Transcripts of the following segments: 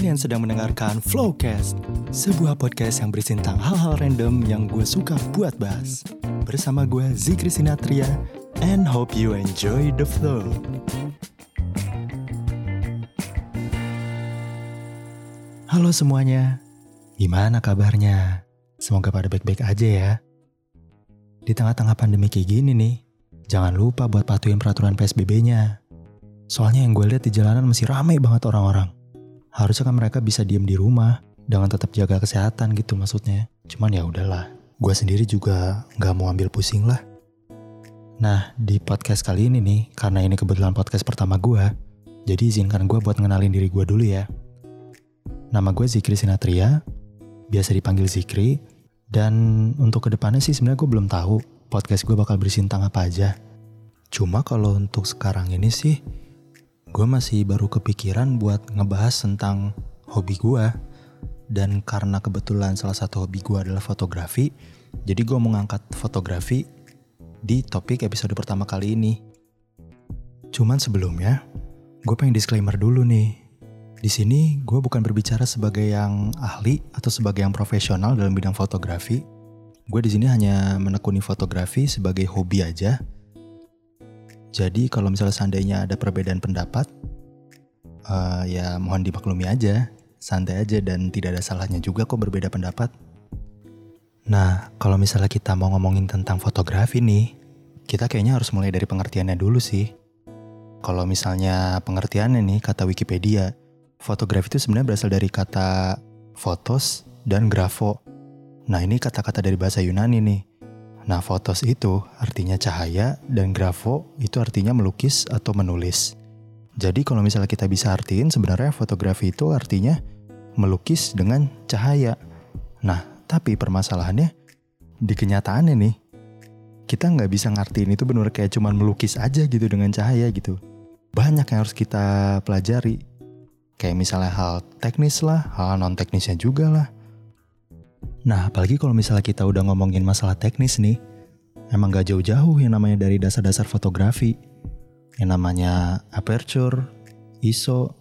Kalian sedang mendengarkan Flowcast, sebuah podcast yang berisi tentang hal-hal random yang gue suka buat bahas. Bersama gue Zikri Sinatria, and hope you enjoy the flow. Halo semuanya, gimana kabarnya? Semoga pada baik-baik aja ya. Di tengah-tengah pandemi kayak gini nih, jangan lupa buat patuhin peraturan PSBB-nya. Soalnya yang gue lihat di jalanan masih ramai banget orang-orang. Harusnya kan mereka bisa diem di rumah dengan tetap jaga kesehatan gitu maksudnya. Cuman ya udahlah, gue sendiri juga nggak mau ambil pusing lah. Nah, di podcast kali ini nih, karena ini kebetulan podcast pertama gue, jadi izinkan gue buat ngenalin diri gue dulu ya. Nama gue Zikri Sinatria, biasa dipanggil Zikri, dan untuk ke depannya sih sebenarnya gue belum tahu podcast gue bakal berisi tentang apa aja. Cuma kalau untuk sekarang ini sih, gue masih baru kepikiran buat ngebahas tentang hobi gue. Dan karena kebetulan salah satu hobi gue adalah fotografi, jadi gue mau ngangkat fotografi di topik episode pertama kali ini. Cuman sebelumnya, gue pengen disclaimer dulu nih. Di sini gue bukan berbicara sebagai yang ahli atau sebagai yang profesional dalam bidang fotografi. Gue di sini hanya menekuni fotografi sebagai hobi aja. Jadi kalau misalnya seandainya ada perbedaan pendapat, uh, ya mohon dimaklumi aja, santai aja dan tidak ada salahnya juga kok berbeda pendapat. Nah, kalau misalnya kita mau ngomongin tentang fotografi nih, kita kayaknya harus mulai dari pengertiannya dulu sih. Kalau misalnya pengertiannya nih kata Wikipedia, Fotografi itu sebenarnya berasal dari kata fotos dan grafo. Nah ini kata-kata dari bahasa Yunani nih. Nah fotos itu artinya cahaya dan grafo itu artinya melukis atau menulis. Jadi kalau misalnya kita bisa artiin sebenarnya fotografi itu artinya melukis dengan cahaya. Nah tapi permasalahannya di kenyataannya nih kita nggak bisa ngartiin itu benar kayak cuman melukis aja gitu dengan cahaya gitu. Banyak yang harus kita pelajari Kayak misalnya hal teknis lah, hal non teknisnya juga lah. Nah, apalagi kalau misalnya kita udah ngomongin masalah teknis nih, emang gak jauh-jauh yang namanya dari dasar-dasar fotografi. Yang namanya aperture, ISO,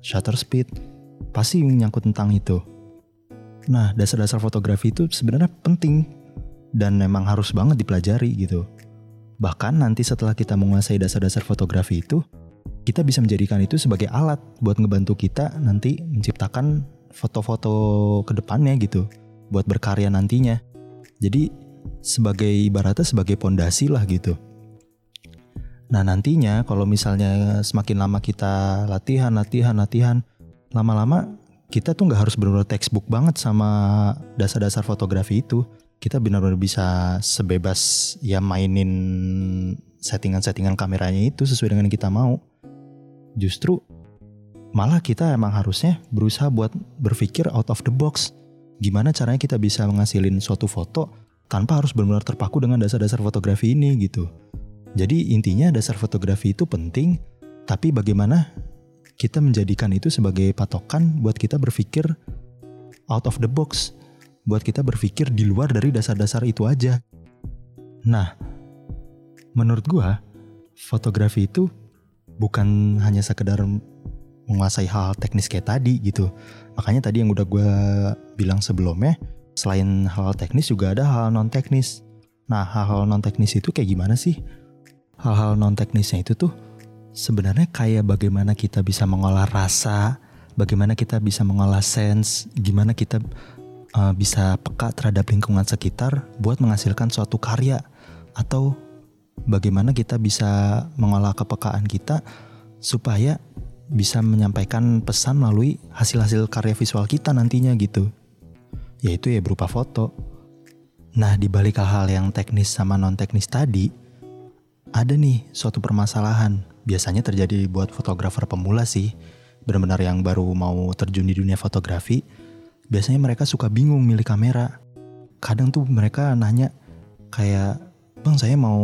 shutter speed, pasti menyangkut tentang itu. Nah, dasar-dasar fotografi itu sebenarnya penting dan memang harus banget dipelajari gitu. Bahkan nanti setelah kita menguasai dasar-dasar fotografi itu, kita bisa menjadikan itu sebagai alat buat ngebantu kita nanti menciptakan foto-foto ke depannya gitu buat berkarya nantinya. Jadi sebagai ibaratnya sebagai pondasi lah gitu. Nah nantinya kalau misalnya semakin lama kita latihan, latihan, latihan, lama-lama kita tuh nggak harus benar-benar textbook banget sama dasar-dasar fotografi itu. Kita benar-benar bisa sebebas ya mainin settingan-settingan kameranya itu sesuai dengan yang kita mau justru malah kita emang harusnya berusaha buat berpikir out of the box. Gimana caranya kita bisa menghasilin suatu foto tanpa harus benar-benar terpaku dengan dasar-dasar fotografi ini gitu. Jadi intinya dasar fotografi itu penting, tapi bagaimana kita menjadikan itu sebagai patokan buat kita berpikir out of the box, buat kita berpikir di luar dari dasar-dasar itu aja. Nah, menurut gua fotografi itu bukan hanya sekedar menguasai hal, teknis kayak tadi gitu. Makanya tadi yang udah gue bilang sebelumnya, selain hal, hal teknis juga ada hal, non teknis. Nah hal-hal non teknis itu kayak gimana sih? Hal-hal non teknisnya itu tuh sebenarnya kayak bagaimana kita bisa mengolah rasa, bagaimana kita bisa mengolah sense, gimana kita uh, bisa peka terhadap lingkungan sekitar buat menghasilkan suatu karya atau bagaimana kita bisa mengolah kepekaan kita supaya bisa menyampaikan pesan melalui hasil-hasil karya visual kita nantinya gitu. Yaitu ya berupa foto. Nah, di balik hal-hal yang teknis sama non-teknis tadi, ada nih suatu permasalahan. Biasanya terjadi buat fotografer pemula sih, benar-benar yang baru mau terjun di dunia fotografi. Biasanya mereka suka bingung milih kamera. Kadang tuh mereka nanya kayak Bang saya mau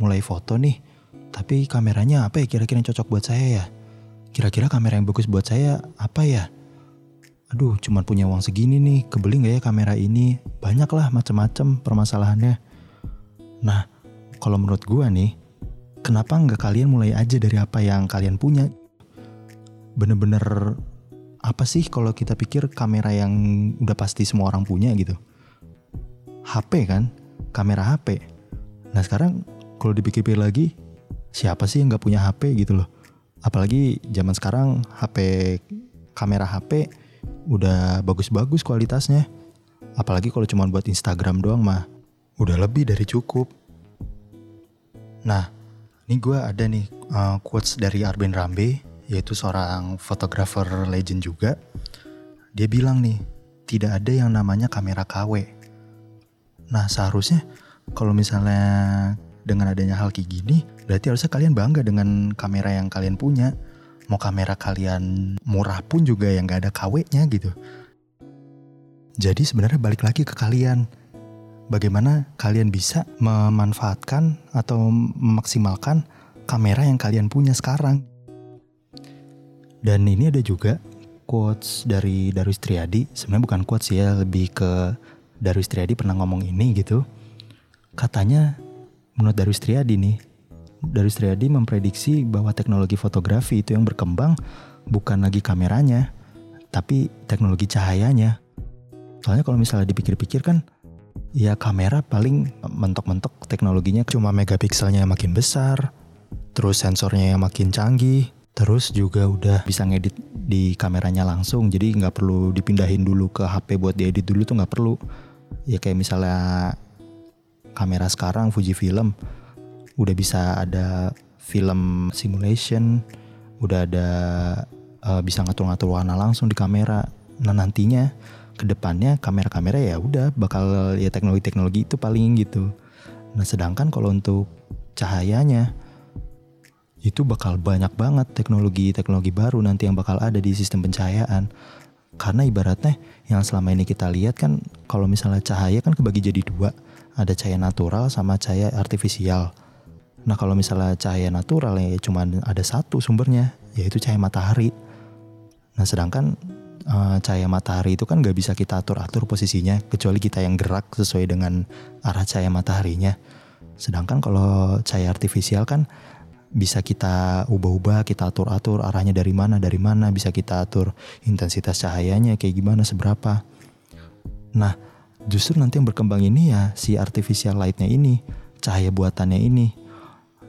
mulai foto nih, tapi kameranya apa ya kira-kira yang cocok buat saya ya? Kira-kira kamera yang bagus buat saya apa ya? Aduh, cuman punya uang segini nih, kebeli gak ya kamera ini? Banyak lah macam-macam permasalahannya. Nah, kalau menurut gua nih, kenapa nggak kalian mulai aja dari apa yang kalian punya? Bener-bener apa sih kalau kita pikir kamera yang udah pasti semua orang punya gitu? HP kan, kamera HP. Nah sekarang kalau dipikir-pikir lagi, siapa sih yang nggak punya HP gitu loh? Apalagi zaman sekarang HP kamera HP udah bagus-bagus kualitasnya. Apalagi kalau cuma buat Instagram doang mah udah lebih dari cukup. Nah, ini gue ada nih uh, quotes dari Arben Rambe, yaitu seorang fotografer legend juga. Dia bilang nih, tidak ada yang namanya kamera KW. Nah seharusnya kalau misalnya dengan adanya hal kayak gini, berarti harusnya kalian bangga dengan kamera yang kalian punya. Mau kamera kalian murah pun juga yang gak ada KW-nya gitu. Jadi sebenarnya balik lagi ke kalian bagaimana kalian bisa memanfaatkan atau memaksimalkan kamera yang kalian punya sekarang. Dan ini ada juga quotes dari Darwis Triadi. Sebenarnya bukan quotes ya, lebih ke Darwis Triadi pernah ngomong ini gitu. Katanya menurut Darwis Triadi nih, Darwis Triadi memprediksi bahwa teknologi fotografi itu yang berkembang bukan lagi kameranya, tapi teknologi cahayanya. Soalnya kalau misalnya dipikir-pikir kan Ya kamera paling mentok-mentok teknologinya cuma megapikselnya yang makin besar, terus sensornya yang makin canggih, terus juga udah bisa ngedit di kameranya langsung, jadi nggak perlu dipindahin dulu ke HP buat diedit dulu tuh nggak perlu. Ya kayak misalnya kamera sekarang Fujifilm udah bisa ada film simulation, udah ada uh, bisa ngatur-ngatur warna langsung di kamera. Nah nantinya ke depannya kamera-kamera ya udah bakal ya teknologi-teknologi itu paling gitu. Nah sedangkan kalau untuk cahayanya itu bakal banyak banget teknologi-teknologi baru nanti yang bakal ada di sistem pencahayaan. Karena ibaratnya yang selama ini kita lihat kan kalau misalnya cahaya kan kebagi jadi dua. Ada cahaya natural sama cahaya artifisial. Nah kalau misalnya cahaya natural ya cuma ada satu sumbernya yaitu cahaya matahari. Nah sedangkan uh, cahaya matahari itu kan gak bisa kita atur-atur posisinya kecuali kita yang gerak sesuai dengan arah cahaya mataharinya. Sedangkan kalau cahaya artifisial kan bisa kita ubah-ubah, kita atur-atur arahnya dari mana, dari mana, bisa kita atur intensitas cahayanya kayak gimana, seberapa. Nah, justru nanti yang berkembang ini ya si artificial lightnya ini, cahaya buatannya ini.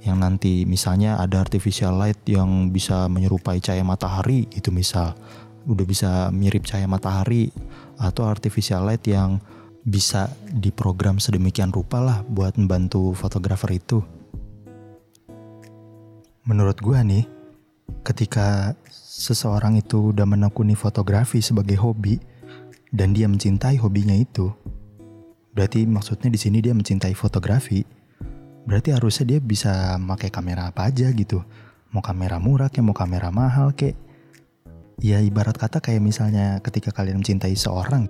Yang nanti misalnya ada artificial light yang bisa menyerupai cahaya matahari itu misal udah bisa mirip cahaya matahari atau artificial light yang bisa diprogram sedemikian rupa lah buat membantu fotografer itu. Menurut gue nih, ketika seseorang itu udah menekuni fotografi sebagai hobi dan dia mencintai hobinya itu, berarti maksudnya di sini dia mencintai fotografi. Berarti harusnya dia bisa pakai kamera apa aja gitu. Mau kamera murah kayak mau kamera mahal kayak Ya ibarat kata kayak misalnya ketika kalian mencintai seorang,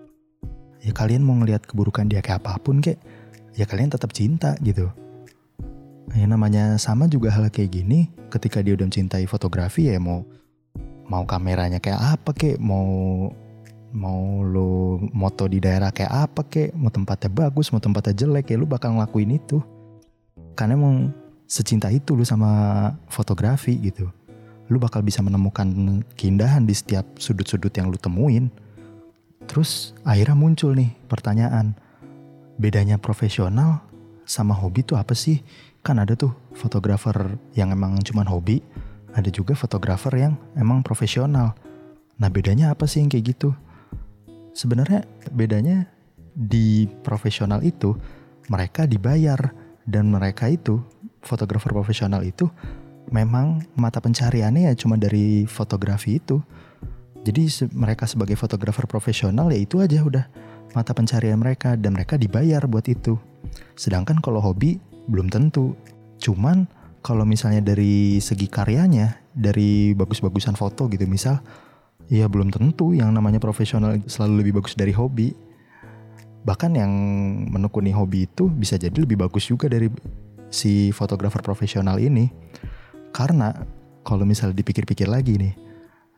ya kalian mau ngelihat keburukan dia kayak apa pun kek, ya kalian tetap cinta gitu. Ya namanya sama juga hal kayak gini, ketika dia udah mencintai fotografi ya mau mau kameranya kayak apa kek, mau mau lo moto di daerah kayak apa kek, mau tempatnya bagus, mau tempatnya jelek ya lu bakal ngelakuin itu. Karena emang secinta itu lu sama fotografi gitu lu bakal bisa menemukan keindahan di setiap sudut-sudut yang lu temuin. Terus akhirnya muncul nih pertanyaan, bedanya profesional sama hobi tuh apa sih? Kan ada tuh fotografer yang emang cuman hobi, ada juga fotografer yang emang profesional. Nah bedanya apa sih yang kayak gitu? Sebenarnya bedanya di profesional itu mereka dibayar dan mereka itu fotografer profesional itu memang mata pencariannya ya cuma dari fotografi itu. Jadi se mereka sebagai fotografer profesional ya itu aja udah mata pencarian mereka dan mereka dibayar buat itu. Sedangkan kalau hobi belum tentu. Cuman kalau misalnya dari segi karyanya, dari bagus-bagusan foto gitu misal, ya belum tentu yang namanya profesional selalu lebih bagus dari hobi. Bahkan yang menekuni hobi itu bisa jadi lebih bagus juga dari si fotografer profesional ini. Karena kalau misalnya dipikir-pikir lagi nih,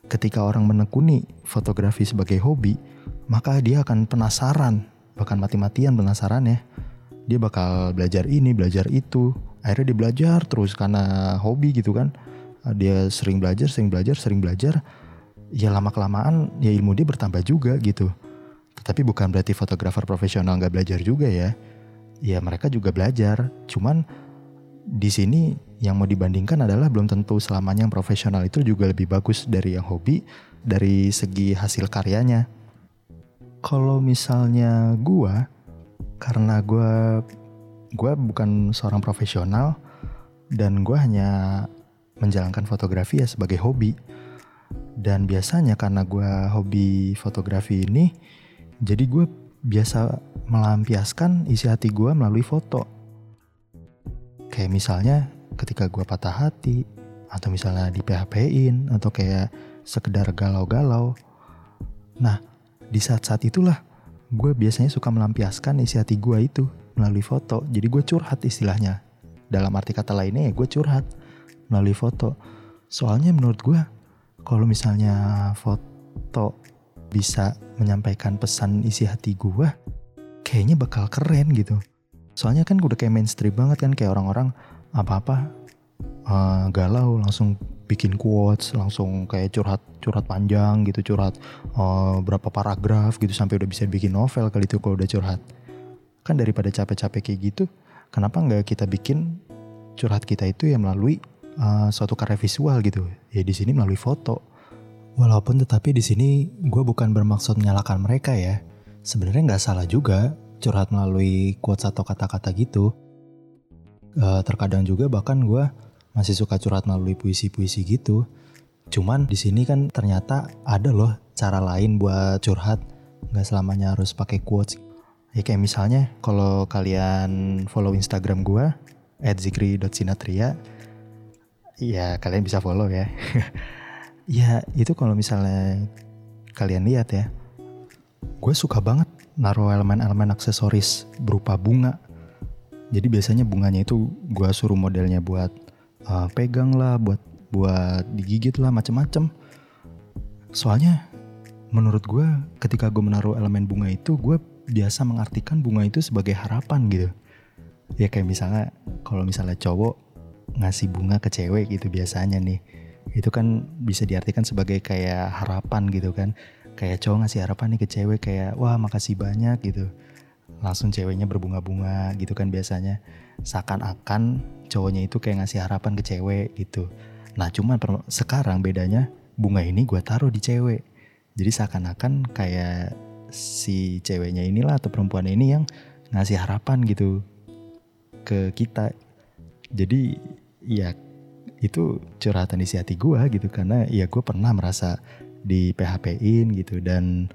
ketika orang menekuni fotografi sebagai hobi, maka dia akan penasaran, bahkan mati-matian penasaran ya. Dia bakal belajar ini, belajar itu. Akhirnya dia belajar terus karena hobi gitu kan. Dia sering belajar, sering belajar, sering belajar. ya lama kelamaan ya ilmu dia bertambah juga gitu. Tapi bukan berarti fotografer profesional nggak belajar juga ya. Ya mereka juga belajar. Cuman di sini yang mau dibandingkan adalah belum tentu selamanya yang profesional itu juga lebih bagus dari yang hobi dari segi hasil karyanya. Kalau misalnya gua karena gua gua bukan seorang profesional dan gua hanya menjalankan fotografi ya sebagai hobi dan biasanya karena gue hobi fotografi ini, jadi gue biasa melampiaskan isi hati gue melalui foto. Kayak misalnya ketika gue patah hati, atau misalnya di PHP-in, atau kayak sekedar galau-galau. Nah, di saat-saat itulah gue biasanya suka melampiaskan isi hati gue itu melalui foto. Jadi gue curhat istilahnya. Dalam arti kata lainnya ya gue curhat melalui foto. Soalnya menurut gue kalau misalnya foto bisa menyampaikan pesan isi hati gue, kayaknya bakal keren gitu. Soalnya kan udah kayak mainstream banget kan kayak orang-orang apa-apa uh, galau langsung bikin quotes, langsung kayak curhat curhat panjang gitu, curhat uh, berapa paragraf gitu sampai udah bisa bikin novel kali itu kalau udah curhat. Kan daripada capek-capek kayak gitu, kenapa nggak kita bikin curhat kita itu ya melalui uh, suatu karya visual gitu. Ya di sini melalui foto. Walaupun tetapi di sini gue bukan bermaksud menyalahkan mereka ya. Sebenarnya nggak salah juga curhat melalui quotes atau kata-kata gitu. Uh, terkadang juga bahkan gue masih suka curhat melalui puisi-puisi gitu. Cuman di sini kan ternyata ada loh cara lain buat curhat. Nggak selamanya harus pakai quotes. Ya kayak misalnya kalau kalian follow Instagram gue @zikri.sinatria ya kalian bisa follow ya. ya itu kalau misalnya kalian lihat ya, gue suka banget naruh elemen-elemen aksesoris berupa bunga. Jadi biasanya bunganya itu gue suruh modelnya buat uh, pegang lah, buat buat digigit lah, macem-macem. Soalnya menurut gue ketika gue menaruh elemen bunga itu, gue biasa mengartikan bunga itu sebagai harapan gitu. Ya kayak misalnya kalau misalnya cowok ngasih bunga ke cewek gitu biasanya nih itu kan bisa diartikan sebagai kayak harapan gitu kan. Kayak cowok ngasih harapan nih ke cewek kayak wah makasih banyak gitu. Langsung ceweknya berbunga-bunga gitu kan biasanya. Seakan-akan cowoknya itu kayak ngasih harapan ke cewek gitu. Nah cuman sekarang bedanya bunga ini gue taruh di cewek. Jadi seakan-akan kayak si ceweknya inilah atau perempuan ini yang ngasih harapan gitu ke kita. Jadi ya itu curhatan isi hati gue gitu karena ya gue pernah merasa di PHP-in gitu. Dan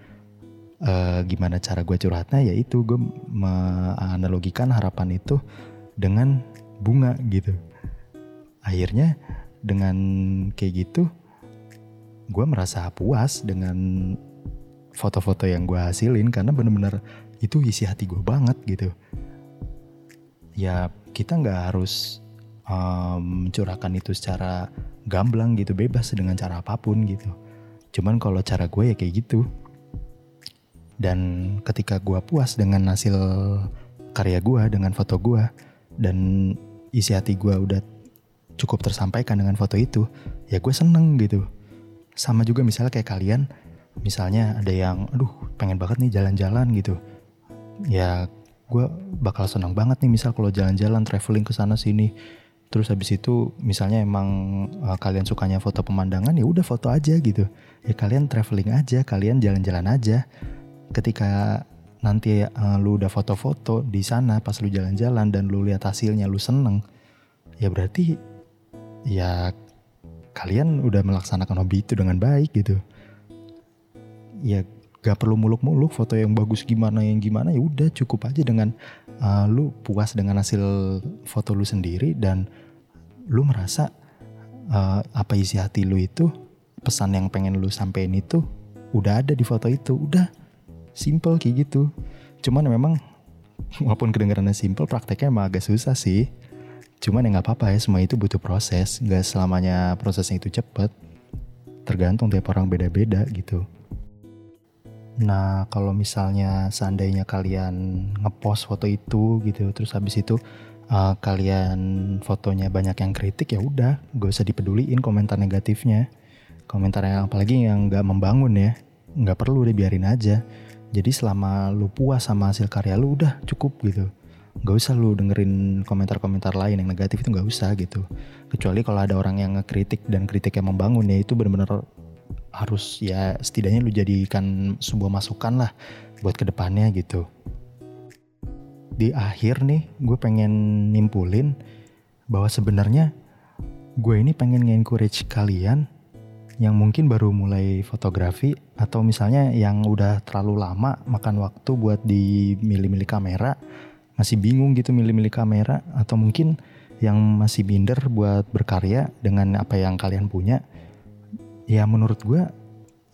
uh, gimana cara gue curhatnya ya itu gue menganalogikan harapan itu dengan bunga gitu. Akhirnya dengan kayak gitu gue merasa puas dengan foto-foto yang gue hasilin karena bener-bener itu isi hati gue banget gitu. Ya kita nggak harus um, mencurahkan itu secara gamblang gitu bebas dengan cara apa pun gitu. Cuman kalau cara gue ya kayak gitu. Dan ketika gue puas dengan hasil karya gue dengan foto gue dan isi hati gue udah cukup tersampaikan dengan foto itu ya gue seneng gitu. Sama juga misalnya kayak kalian misalnya ada yang aduh pengen banget nih jalan-jalan gitu. Ya gue bakal senang banget nih misal kalau jalan-jalan traveling ke sana sini Terus habis itu misalnya emang uh, kalian sukanya foto pemandangan ya udah foto aja gitu. Ya kalian traveling aja, kalian jalan-jalan aja. Ketika nanti uh, lu udah foto-foto di sana pas lu jalan-jalan dan lu lihat hasilnya lu seneng, ya berarti ya kalian udah melaksanakan hobi itu dengan baik gitu. Ya gak perlu muluk-muluk foto yang bagus gimana yang gimana ya udah cukup aja dengan uh, lu puas dengan hasil foto lu sendiri dan lu merasa uh, apa isi hati lu itu pesan yang pengen lu sampein itu udah ada di foto itu udah simple kayak gitu. Cuman memang walaupun kedengarannya simple prakteknya emang agak susah sih. Cuman ya nggak apa-apa ya semua itu butuh proses nggak selamanya prosesnya itu cepet. Tergantung tiap orang beda-beda gitu Nah, kalau misalnya seandainya kalian ngepost foto itu gitu, terus habis itu uh, kalian fotonya banyak yang kritik ya udah, gak usah dipeduliin komentar negatifnya. komentar yang apalagi yang nggak membangun ya nggak perlu deh biarin aja. Jadi selama lu puas sama hasil karya lu udah cukup gitu. Nggak usah lu dengerin komentar-komentar lain yang negatif itu nggak usah gitu. Kecuali kalau ada orang yang ngekritik dan kritik yang membangun ya itu benar-benar harus ya setidaknya lu jadikan sebuah masukan lah buat ke depannya gitu. Di akhir nih gue pengen nimpulin bahwa sebenarnya gue ini pengen nge-encourage kalian yang mungkin baru mulai fotografi atau misalnya yang udah terlalu lama makan waktu buat di milih-milih kamera masih bingung gitu milih-milih kamera atau mungkin yang masih minder buat berkarya dengan apa yang kalian punya ya menurut gue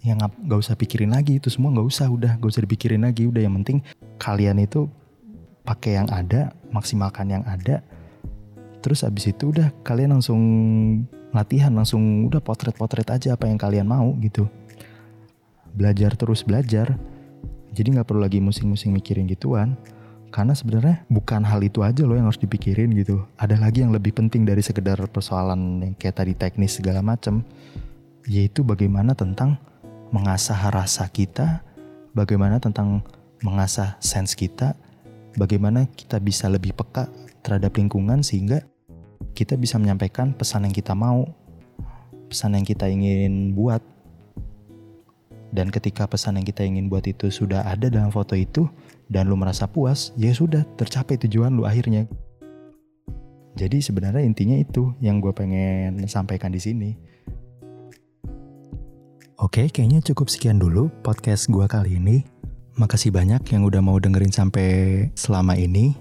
yang nggak usah pikirin lagi. Itu semua nggak usah udah nggak usah dipikirin lagi. Udah yang penting kalian itu pakai yang ada maksimalkan yang ada. Terus abis itu udah kalian langsung latihan langsung udah potret-potret aja apa yang kalian mau gitu. Belajar terus belajar. Jadi nggak perlu lagi musing-musing mikirin gituan. Karena sebenarnya bukan hal itu aja loh yang harus dipikirin gitu. Ada lagi yang lebih penting dari sekedar persoalan yang kayak tadi teknis segala macam yaitu bagaimana tentang mengasah rasa kita bagaimana tentang mengasah sense kita bagaimana kita bisa lebih peka terhadap lingkungan sehingga kita bisa menyampaikan pesan yang kita mau, pesan yang kita ingin buat. Dan ketika pesan yang kita ingin buat itu sudah ada dalam foto itu dan lu merasa puas, ya sudah tercapai tujuan lu akhirnya. Jadi sebenarnya intinya itu yang gue pengen sampaikan di sini. Oke, kayaknya cukup sekian dulu podcast gue kali ini. Makasih banyak yang udah mau dengerin sampai selama ini.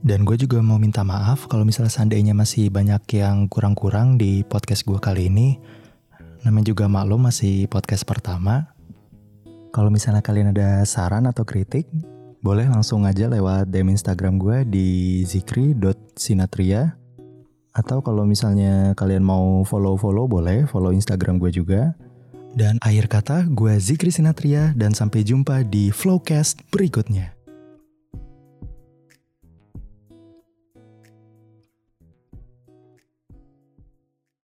Dan gue juga mau minta maaf kalau misalnya seandainya masih banyak yang kurang-kurang di podcast gue kali ini. Namanya juga maklum masih podcast pertama. Kalau misalnya kalian ada saran atau kritik, boleh langsung aja lewat DM Instagram gue di zikri.sinatria. Atau kalau misalnya kalian mau follow-follow boleh follow Instagram gue juga. Dan akhir kata, gue Zikri Sinatria dan sampai jumpa di Flowcast berikutnya.